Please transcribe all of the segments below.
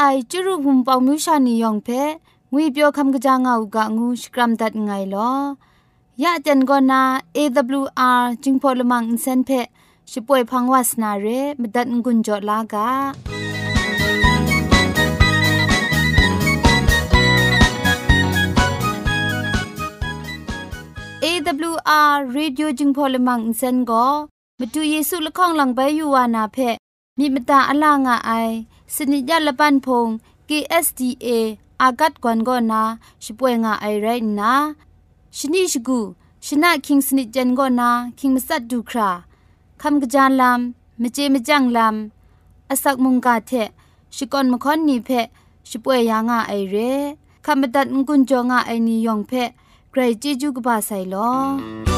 ไอจุรุภุมปองมิวชานียองเพงุยเปียวคำกะจางเอากะงูสกรัมดัดไงลอยะจันกอนา AWR จิงพอลมังอินเซนเพช่วยพังวาสนาเรมดัดงุนจอลากาเอวอาร์เรดิโอจึงพอลมังอินเซนก็มาดูเยซูละข้องหลังใบยูวานาเพมีมตาอลางอไอ สนิยาละปันพง KSDA อากัดกวนกอนาช่วยงาไอไรนะชนิชกูชนะคิงสนิจันกอนาคิงมัสัดดูคราคำกระจานลำมเจมจังลำอาศักมุงกาเทชิกอนมคอนนีเพช่วยยางาไอเรคำบัดงกุนจงาไอนิยองเพไกรจิจูกบาไซลอ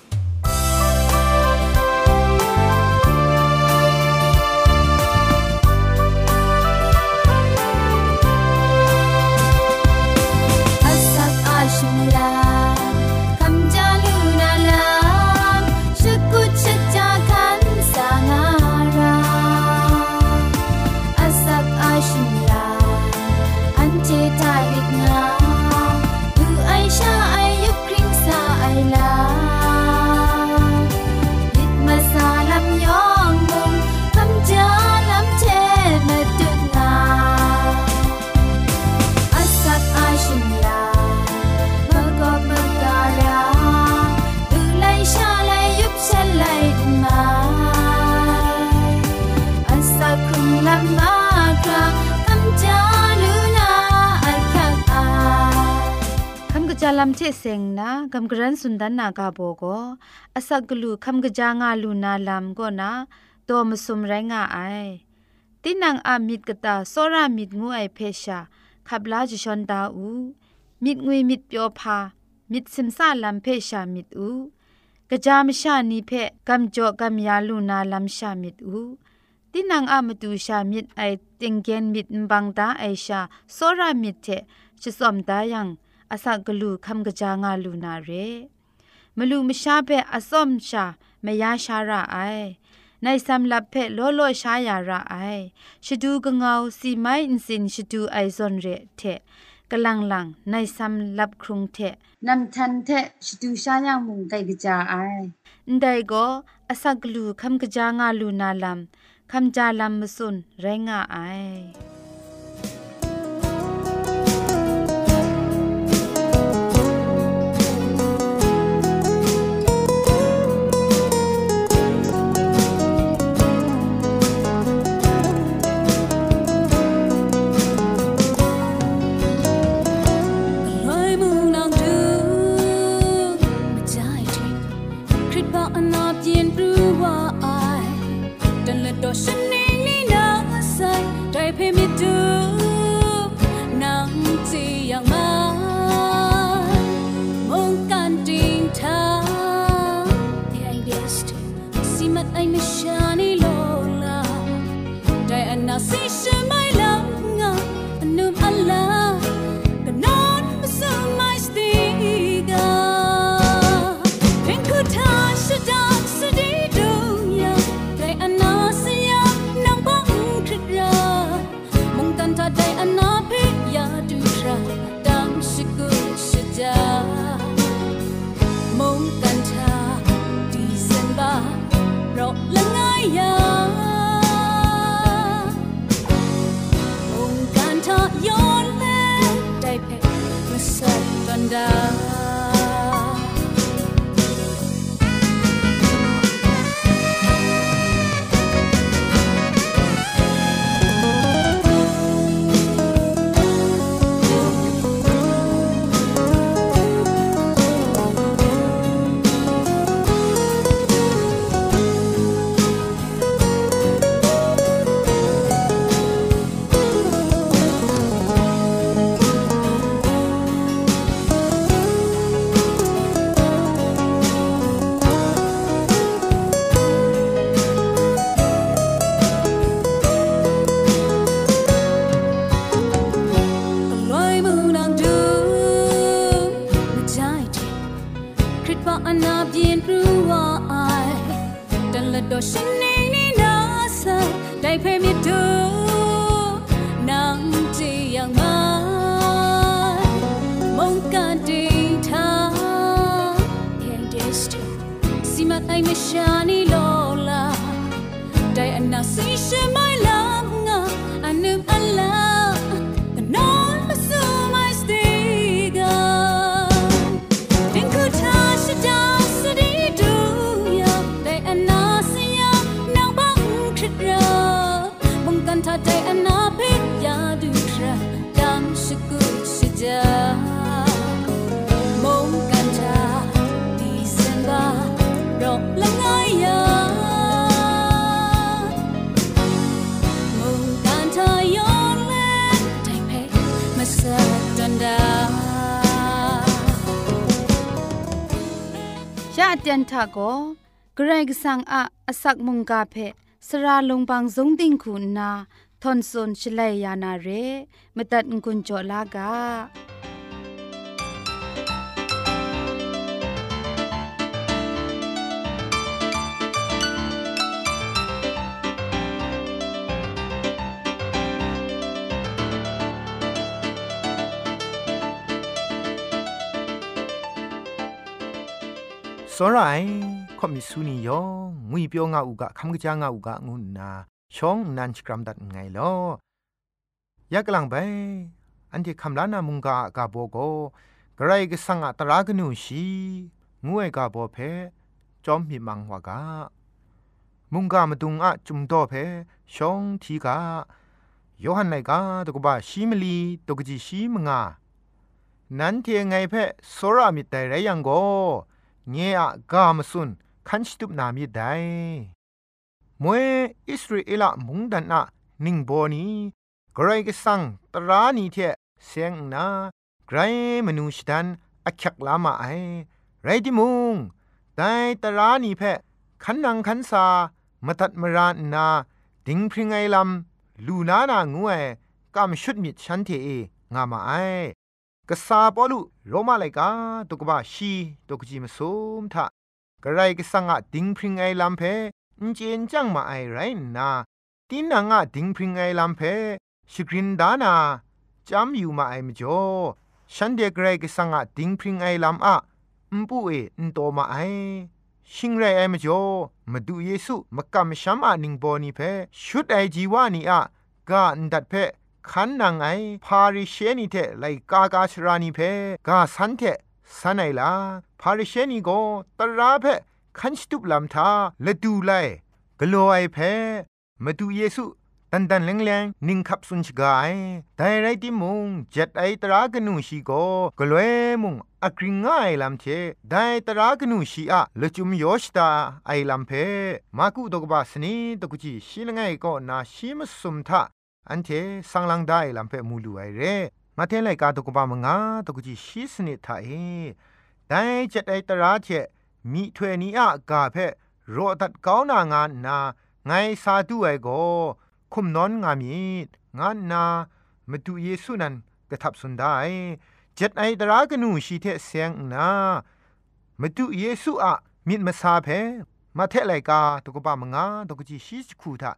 ลัมเชเซงนะกัมกรันสุนดันนากาโบโกอสักกลูคัมกจางาลูนาลัมโกนะตัวมสุมไรงาไอตินังอามิดกตาโซรามิดงูไอเพชาขับลาจิชอนดาอูมิดงุยมิดเปียวพามิดซิมซาลัมเพชามิดอูกะจามชานีเพกัมจ่อกัมยาลูนาลัมชามิดอูตินังอามตูชามิดไอติงเกนมิดบังตาไอชาโซรามิดเทชิสอมตายัง အစကလူခမ်ကကြာငါလူနာရဲမလူမရှားဘက်အစော့မရှာမရရှာရအိုင်နိုင်ဆမ်လပ်ဖက်လောလောရှားရရအိုင်ရှဒူကငေါစီမိုင်းစင်ရှဒူအိုင်ဇွန်ရဲထက်ကလန်လန်နိုင်ဆမ်လပ်ခရုံထက်နမ်ထန်ထက်ရှဒူရှားရမုန်ကြိုက်ကြအိုင်ဒိုင်ကိုအစကလူခမ်ကကြာငါလူနာလမ်ခမ်ကြာလမ်မစွန်ရဲငါအိုင် blushed, simat ay nasyani lola, day anasisya เตียนทาโกเกรกสังอะอสักมุงกาเพสระลงบางสงติงคุณนาทอนซนชลัยยานาเรมตัดกุญจลากา စောရိုင်ခေါမီဆူနီယောငွေပြောငါဥကခမ်ကကြာငါဥကငုနာช่องนันสกรัมดัดไงลอยากกลังไปอันที่คำลานามุงกากาโบโกกระไรก็สังอัตรากนูชีงวยกาโบเพจอมมีมังวากามุงกามาตุงอะจุมโตเพช่องทีกาโยฮันไนกาตกบะชีมลีตกจิชีมงานั้นเทียงไงเพโซรามิแต่ไรยังโก เงียกามสุนคันชิตุบนามิได้มวยอิสราเอลมุงดันนะนิงโบนีไกรก็สังตรานีเทเสียงนาไกรมนูชดันอักขักลามาไอไรดิมุงแต่ตรานีเพขันนังขันซามาตัดมรานนาดิงพริงไอลำลูนานางูเอกามชุดมิดฉันเทเองามาไอ กษาปอลุโรมาไลกาตุกบะชีตุกจิมซุมทะกระไรก็สังอะดิงพริงไอลำเพอินเจนจังมาไอไรนาตินนางอะดิงพริงไอลำเพชกรินดานาจำอยู่มาไอมจ่อฉันเดกไรก็สังอะดิงพริงไอลำอะอุมปุเออินโตมาไอชิงไรไอมจ่อมาดูเยซูมากำชัมอะนิงโบนีเพชุดไอจีวานีอะกาอันดัดเพ ขันนางไอพาริเชนีเทไลกากาชรานีเพกาสันเทสันไอลาพาริเชนีโกตราเพขันสตุปลำทาละดูไลกลัวไอเพมาดูเยซูตันตันแรงแรงนิ่งขับสุนชกายแต่ไรที่มุงจ็ดไอตรากนูชีโกกลัวมุงอักริงง่ายลำเทได้ตรากนูชีอะละจุมโยชตาไอลำเพมากุดกบาสนีตกุจีชีลงไงก็นาชีมสุมทา อันเทสังลังได้ลำเพมูลูไอเรมาเทไลกาตุกบามงาตุกจีชีสนิทาเอแต่เจ็ดไอตราเจมีถวยนี้อะกาเพโรตัดก้าวนางานนาไงซาดูไอโกคุมนอนงามีงานนามาดูเยซูนันกระทับสุนได้จ็ดไอตรากนูชีเทเสียงนามาดูเยซูอะมิดมาซาเพมาเทไลกาตุกบามงาตุกจีชีสคูทา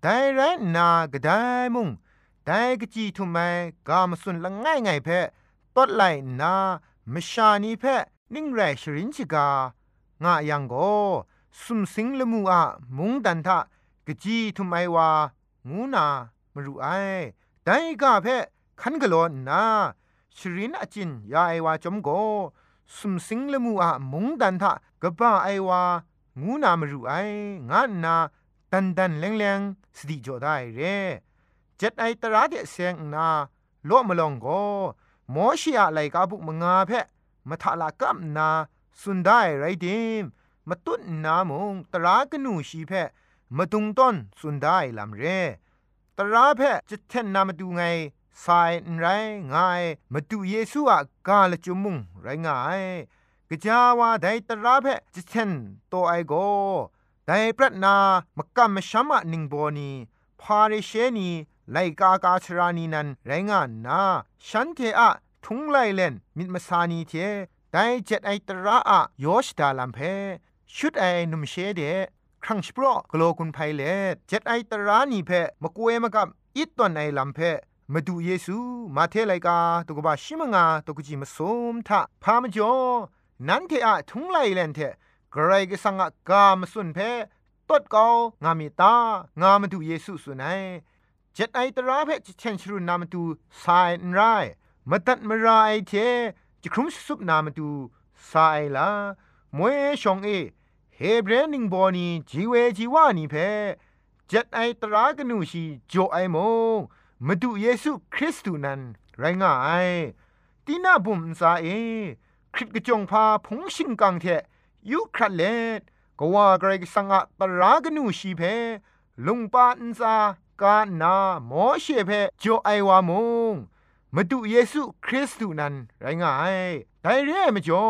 แต่ไรนากระไดมุงแต่กจีทุไมกามสุนละง่ายไงเพตดไลนามชานีเพนิ่งแรชรินชิกางะยังโกสุมสิงละมูอะมุงดันทะกจีทุไมวางูนามรูไอแต่กาเพคันกะโลนาชรินอจินยาไอวาจมโกสุมสิงละมูอะมุงดันทะกะบ้าไอวางูนามรุไองานนา ดันดันแรงแรงสติจอได้เร่เจ็ดไอตระเดเสียงนาโลมลองโกหมอชีอะไลกาบุกมงาเพมาทะละกัมนาสุนได้ไรดิมมาตุนนามงตรากนูชีเพมาตุงต้นสุนได้ลำเรตราเพจะเทนนามาดูไงสายไรงายมาดูเยซูอะกาลจุมุงไรงายกะจาวาไดตราเพจะเทนโตไอโก ไดปรัตนามกะมชัมะนิงโบนีพาริเชนีไลกากาชรานีนันไรงานนาฉันเทอะทุงไลเลนมิดมาสานีเทไดเจ็ดไอตระอะโยชดาลัมเพชุดไอนุมเชเดครั้งสปรอกโลกุนไพเลเจ็ดไอตรานีเพมกวยมกับอิตตอนไอลัมเพมาดูเยซูมาเทไลกาตุกบาชิมงาตุกจิมาสมทะพามจ่อนันเทอะทุงไลเลนเท กรายกสังกามสุนเพตดกางามิตางามาดูเยซูสุนัยเจ็ดไอตราเพจเชนชรุนามาดูสายนไรมตัดมาไรเทจะครุมสุบนามาดูสายลามวยชองเอเฮเบรนิงบอนีจีเวจีวานีเพเจ็ดไอตรากนูชีโจไอโมมาดูเยซูคริสต์นั้นไรง่ายตีน่าบุมซาเอคริสกจงพาพงชิงกังเท ยุครัดเลดก็ว่าไกรสังอะตรากนูชีเพลุงปาอินซากานาหมอเชเพโจไอวามงมาดูเยซูคริสต์นั้นไรงายไดเร่มจ่อ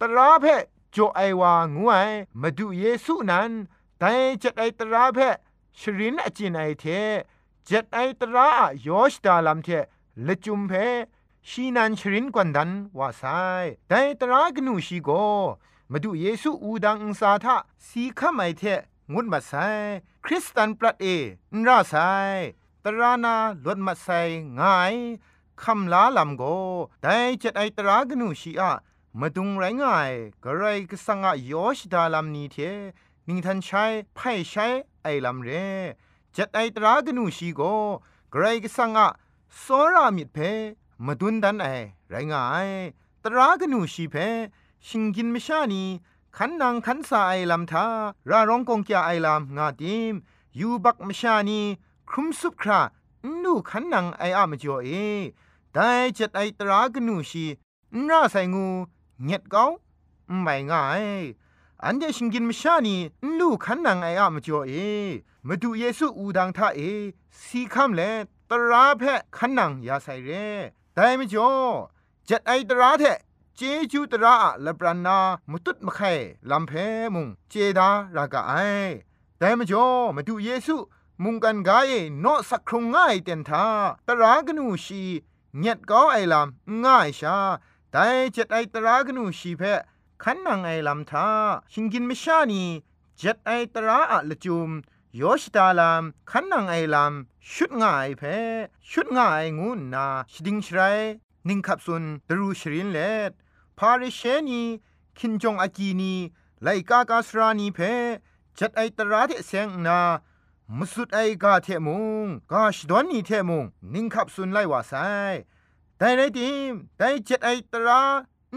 ตราเพจอไอวางวยมาดูเยซูนั้นแต่จัดไอตราเพชรินอจินไอเทจัดไอตรายอชดาลัมเทละจุมเพชีนันชรินกวนดันว่าไซแต่ตรากนูชีโก มาดูเยซูอูดังอุสาทะสีขมไอเทงุดมาไซคริสตันปรัดเอนราไซตรานาลดมาไซง่ายคำลาลำโกแต่จัดไอตรากนูชีอะมาดุงไรง่ายก็ไรก็สังอายอชดาลำนี้เทนิงทันใช้ไพ่ใช้ไอลำเรจัดไอตรากนูชีโกกรก็สังอะโซรามิดเพมาดุนดันไอไรง่ายตรากนูชีเพ ชิงกินม่ชานีขันนางขันสาไอลำทาราร้องกงเกียไอลำงาดิมยูบักมิชานีครุมสุบครานูขันนางไออะมจ่อเอได้จัดไอตรากนูชีน่าใส่งูเงียดเกาไม่ง่ายอันเดชิงกินมชานีลูกขันนางไออะมจ่อเอมาดูเยซูอูดังท่าเอสีคำเลตราแพะขันนางยาใส่เรแต่ไม่จ่อจัดไอตราแท เจจูตระละปรานามุตุดมะไข่ลำเพมุงเจดารากาไอแต่มจ่อมาดูเยซูมุงกันกายโนสักครงง่ายเต็นทาตรากนูชีเงียดก้าไอลำง่ายชาแต่เจ็ดไอตรากนูชีเพขันนังไอลำทาชิงกินไม่ชานีเจ็ดไอตราอะละจุมโยชตาลามขันนังไอลำชุดง่ายเพชุดง่ายงูนาชดิงชไรนิ่งขับสุนตรูชรินเลด พาริเชนีคินจงอากีนีไลกากาสรานีเพจัดไอตราเทเซงนามุสุดไอกาเทมุงกาชดอนนีเทมุงนิงขับสุนไลวาไซแต่ในทีมแต่เจ็ดไอตรา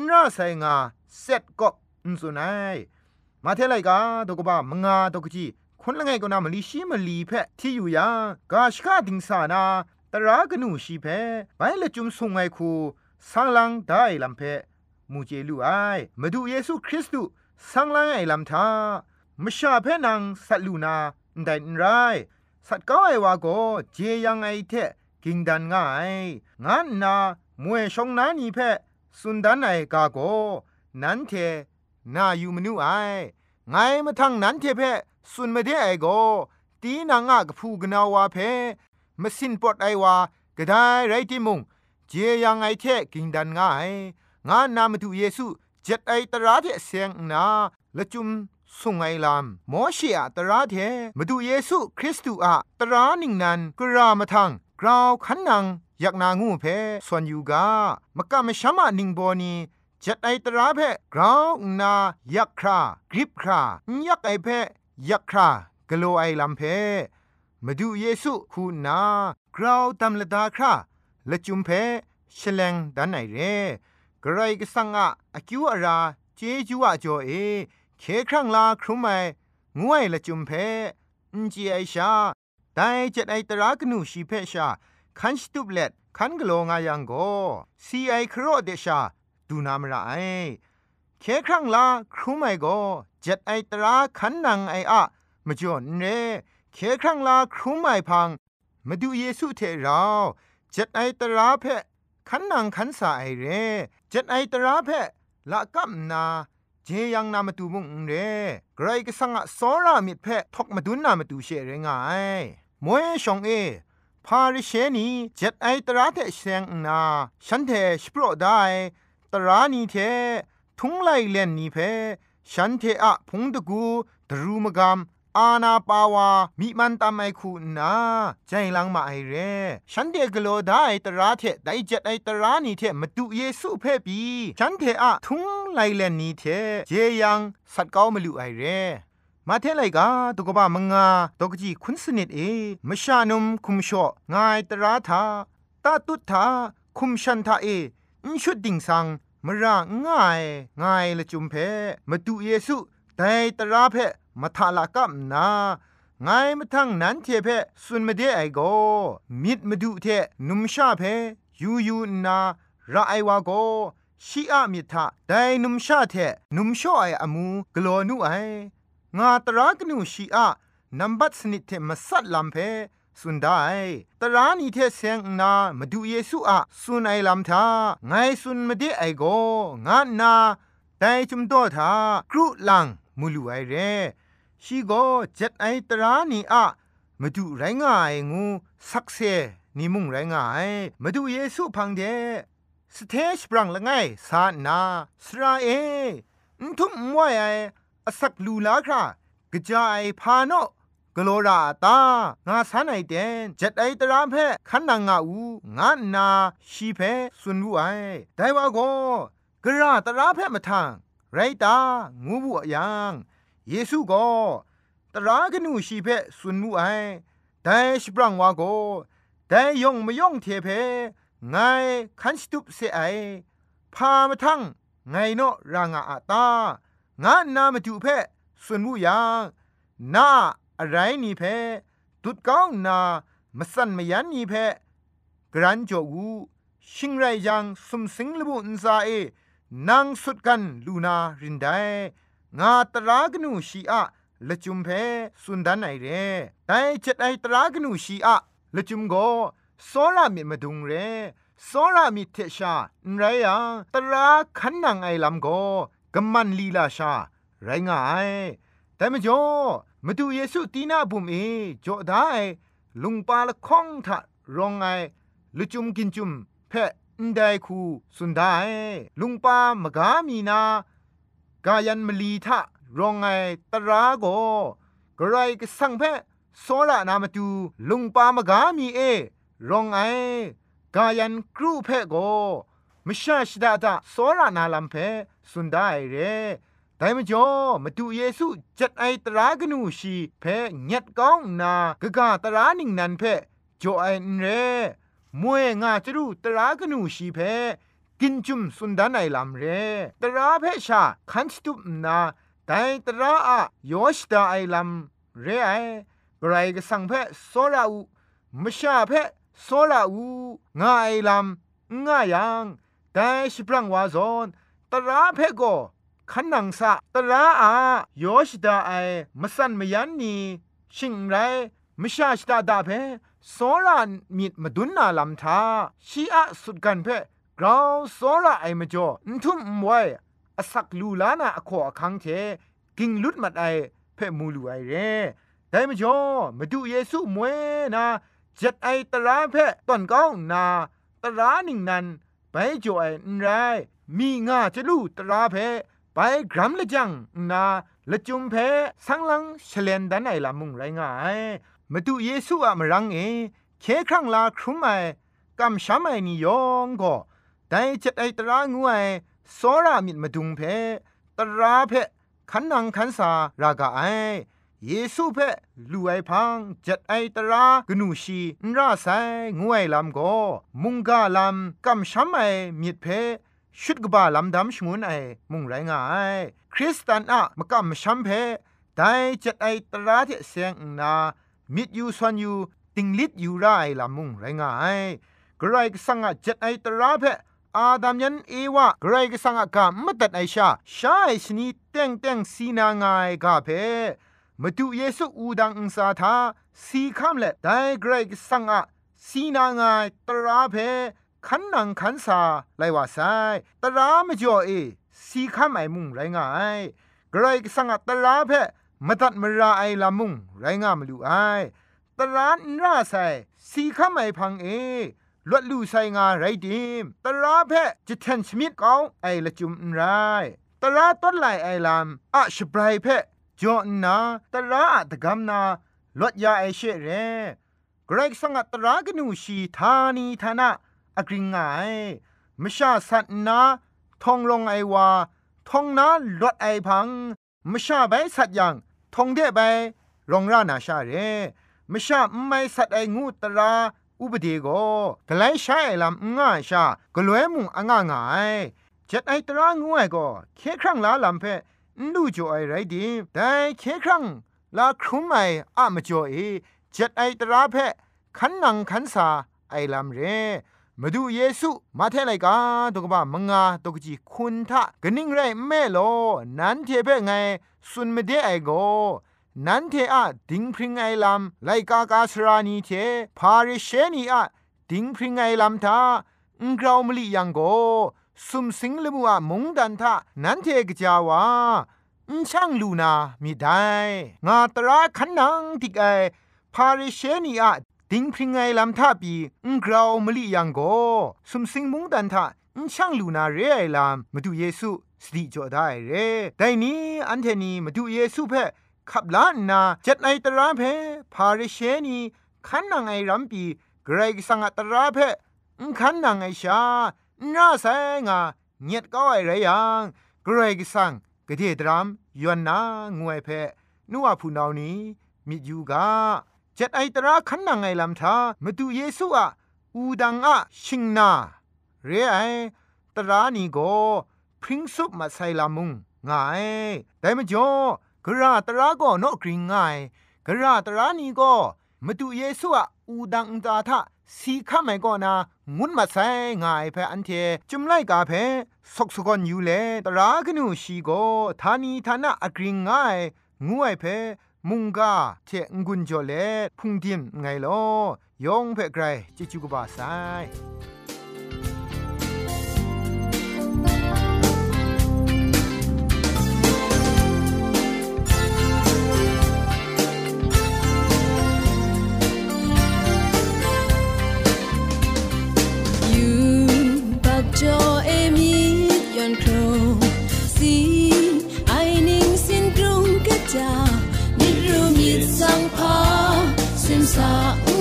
น่าใส่งาเสร็จก็อุนสุนัยมาเทไลกาตกบ้ามงาตกจีคนละไงก็นามลีชีมลีเพที่อยู่ยากาชกาดิงสานาตรากนูชีเพไปละจุมสุงไงคูสังลังได้ลำเพ มูเจลูไอมาดูเยซูคริสต์สังลังไอลำทามชาเพนังสัตลูนาได้ไรสัตก้าไอวาโกเจยังไอเทกิงดันง่ายงั้นนามวยชงนานีเพสุนดันไอกาโกนันเทนาอยู่มนูไอไงมาทังนันเทเพสุนมาเดไอโกตีนางากพูกนาวาเพมาสินปดไอวากระได้ไรติมุงเจยังไอเทกิงดันง่าย งานนามาดูเยซูเจ็ดไอตราเทเสียงนาละจุมสุงไงลามโมเชียตราเทมาดูเยซูคริสต์อะตรานิงนันกรามาทังกราวขันนังอยากนางูเพส่วนอยู่กามกะมะชะมะนิงโบนีจัดไอตราเพกราวนายักครากริบครายักไอเพยักครากโลไอลัมเพมาดูเยซูคูนากราวตำละดาคราละจุมเพฉลงดันไหนเร กระไรก็สังอะอคิวอะราเจจูอะจ่อเอเคครั้งลาครุมไมงวยละจุมเพอินจีไอชาไดเจ็ดไอตรากนูชีเพชาคันสตุบเล็ดคันกโลงายังโกซีไอครอเดชาดูนามระไอเคครั้งลาครุมไมโกเจ็ดไอตราคันนังไออะมจ่อนเรเคครั้งลาครุมไมพังมาดูเยซูเทเราเจ็ดไอตราเพขันนังขันสาไอเร จ็ดไอตราเพละกัมนาเจยังนามาตูมุงเรไกรก็สังะสอรามิดเพทกมาดุนนามาตูเชเรงายมวยชองเอพาริเชนีเจ็ดไอตราเทเซงนาฉันเทสโปรได้ตรานีเททุงไลเลนนีเพฉันเทอะพงตะกูดรูมกาม อาณาปาวามิมันตามไอคูนาใจลังมาไอเรฉันเดกโลได้ตราเทไดเจ็ดไอตรานีเทมาดูเยซูเพ่ปีฉันเทอะทุงไลเลนนีเทเจยังสัตเก้ามาลูไอเรมาเทไลกาตุกบะมงาตกจีคุณสนิดเอมชานุมคุมชองายตราทาตาตุทาคุมชันทาเออิชุดดิ่งสังมระง่ายง่ายละจุมเพมาดูเยซูไดตราเพ มาทาลากับนาไงมาทั้งนั้นเทเพสุนมาเดไอโกมิดมาดูเทนุมชาเพยูยูนาระไอวาโกชีอะมิทะไดนุมชาเทนุมชอไออมูกลอนุไองาตรากนูชีอะนัมบัตสนิทเทมาสัตลัมเพสุนได้ตรานีเทเซงนา มาดูเยซูอะสุนไอลัมทาไงสุนมาเดไอโกงานาไดจุมโตทากรุลังมูลูไอเร ชีโกเจ็ดไอตรานีอะมาดูไรง่ายงูสักเซนิมุงไรง่ายมาดูเยซูพังเดสเทชปรังละไงสานาสราเออทุมมวยไออสักลูลาครากระจายพาโนกโลราตางาสันไอเดนเจ็ดไอตรามเพขันนางาอูงานาชีเพสุนรูไอไดว่าโกกระตราเพมาทางไรตางูบุยัง เยซูก็ตรากนูชีเพสุนมูไอแต่สปรังวาโกแต่ยองไม่ยองเทเพไงคันสตุปเสไอพามาทั้งไงเนาะรางอาตางานนามาจูเพสุนมูยังนาอะไรนี่เพตุดก้องนามาสันมายันนี่เพกรันจกูชิงไรยังสมสิงลบุนซาเอนางสุดกันลูนารินได งาตรากนูชีอะละจุมเพสุนดันไอเรไดเจ็ดไอตรากนูชีอะละจุมโกโซรามิมาดุงเรโซรามิเทชาไรยังตราขันนางไอลำโกกัมมันลีลาชา ไรงายแต่มจ่อมาดูเยซูตีนาบุมเอจ่อได้ลุงปาละข้องทะรองไงลุจุมกินจุมเพะนไดคูสุนได้ลุงปามกามีนา กายันมลีทะรองไงตราโกกไรก็สังเพโซระนามาตูลุงปามกามีเอ รองไอกายันครูเพโกมชาชดาตาโซระนาลัมเพสุนได้เรแต่มจ่อมาดูเยซูจัดไอตรากนูชีเพญัดก้องนากะกาตรานิงนันเพจ่อไอเรมวยงาจรูตรากนูชีเพ กินจุมสุนดานไอลำเรตราเพชาคันสตุปนาแต่ตราอะยอชดาไอลำเรไอกรก็สังเพโซราอูมชาเพโซราอูงาไอลำงายังแต่ชิปรังวาซอนตราเพโกขันนังสะตราอายอชดาไอมสันมยันนีชิงไรมชาชดาดาเพโซรามิดมาดุนนาลำทาชีอะสุดกันเพ กราวโซระไอมจ่ออุทุมมวยอสักลูลานาอขออคังเทกิงลุดมัดไอเพ่มูลูไอเรแต่มจ่อมาดูเยซูมวยนาเจัดไอตราเพ่ตอนก้องนาตราหนิงนันไปจ่อไอนไรมีงาจะลูตราเพ่ไปกรัมละจังนาละจุมเพสังลังเฉลนดันไอละมุงไรงายมาดูเยซูอะมรังเอเคครั้งลาครุมไอกำช้ำไอนิยองก็ แต่จัดไอตรางวยโซรามิดมาดุงเพตราเพขันนังขันสารากาไอเยซูเพ่ลูไอพังจัดไอตรากนูชีนราไซงวยลำโกมุงกาลำกำช้ำไอมิดเพชุดกบาลำดำชงุนไอมุงไรงายคริสตันอะมกำช้ำเพได้จัดไอตราเที่เสียงนามิดยูสวนยูติงลิดยูไรลำมุงไรงายกรายสังจัดไอตราเพ อาดามยันเอวะไกรกสังกามตัดไอชาชาไอชนีเต็งเต็งสีนางายกาเพมาดูเยซูอูดังอุสาทาสีคำเละไดไกรกสังอะสีนางายตราเพขันนังขันสาไลว่าไซตรามจ่อเอสีคำไอมุงไรงายไกรกสังอะตราเพมตัดมราไอลามุงไรงามลูไอตรานราไซสีคำไอพังเอ ลวดลู่ไซงาไรดิมตราเพจะเทนสมิดเกาไอละจุมไรตราต้นไหลไอลามอะชบรายเพจอนาตราอะตะกำนาลวดยาไอเชเรกรกสังตรากนูชีธานีธนะอกริงไงมชาสัตนาทองลงไอวาทองนาลวดไอพังมชาใบสัตยังทองเดใบรองรานาชาเรมชาไม่สัตไองูตรา อุปเดโกกไลใช้ลำง่าชากลวยมุงอ่างง่ายจัดไอตรางวยก็เคครั้งลาลำเพนูจ่อยไรดีแต่เคครั้งลาครุมไออะมจ่อยจัดไอตราเพขันนังขันสาไอลำเรมาดูเยซูมาเทไลกาตกบ้ามงาตกจีคุณทะกนิ่งไรแม่โลนั้นเทเพไงสุนไม่ได้ไอโก นันเทอะดิงพริงไอลำไลกากาสรานีเทพาริเชนีอะดิงพริงไอลำทาอุงกราวมลิยังโกสุมสิงลมัวมงดันทานันเทกจาวาอุช่างลูนามีได้งาตราขันนังติกไอพาริเชนีอะดิงพริงไงลำทาปีอุงกราวมลิยังโกสุมสิงมงดันทาอุช่างลูนาเรไอลำมาดูเยซูสติจอได้เรแต่นี้อันเทนีมาดูเยซูเพ ขับล้านนาจัดไอตราเพพาริเชนีขันนางไอรัมปีเกรกสังตราเพขันนางไอชาน่าแสงาเงียดก็ไอไรยังเกรกสังกะเทตรามยวนนางวยเพนัวผู้นานี้มิยูกาจัดไอตราขันนางไอลำทามาดูเยซูอะอูดังอะชิงนาเรไอตรานีโกพริ้งซุปมาใส่ลามุงง่ายแต่มจ่อ กระตระก็นอกริงง่ายกระตระนี่ก็มาดูเยซูอะอูดังตาทะสีข้าไม่ก็นางุนมาใส่ง่ายเพออันเทจุมไล่กาเพสกสกอนอยู่เลตรากนูชีโกทานีทานะอกริงง่ายงวยเพมุงกาเทงกุนจอเลพุงดินไงลอยองเพไกรจิจุกบาไซ さ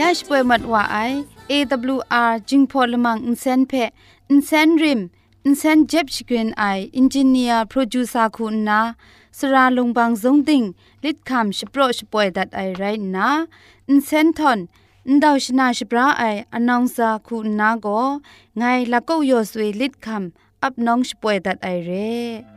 ยัชป่วยมัดว่าไอ AWR จึงพอลมังอินเซนเพอินเซนริมอินเซนเจ็บชกรีนไออินจิเนียร์โปรดิวซาคุณนาสราลงบางซงติงลิดคำชโปรชป่วยดัดไอไรนะอินเซนทอนอินดาวชนาชปราไออนองซาคุณนาโกไงละก็ยอสวยลิดคำอับน้องชป่วยดัดไอเร่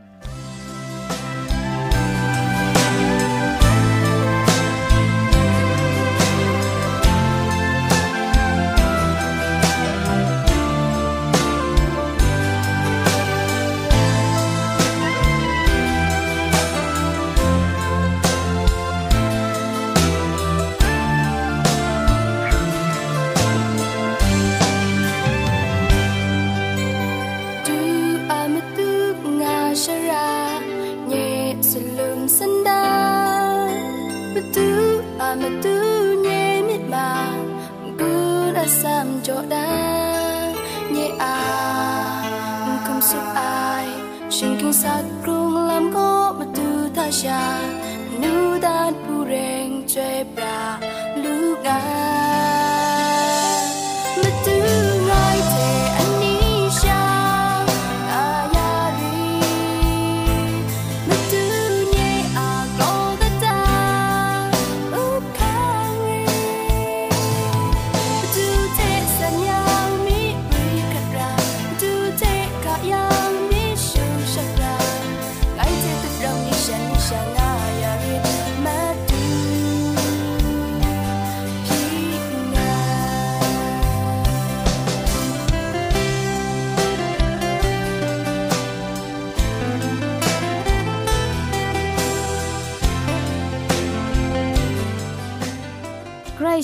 senda Metu a metu nye mit ma Good asam jo da Nye a Không sụp ai Shin kinh sát rung lam go metu ta sha Nu dat pu reng chwe bra Lu gai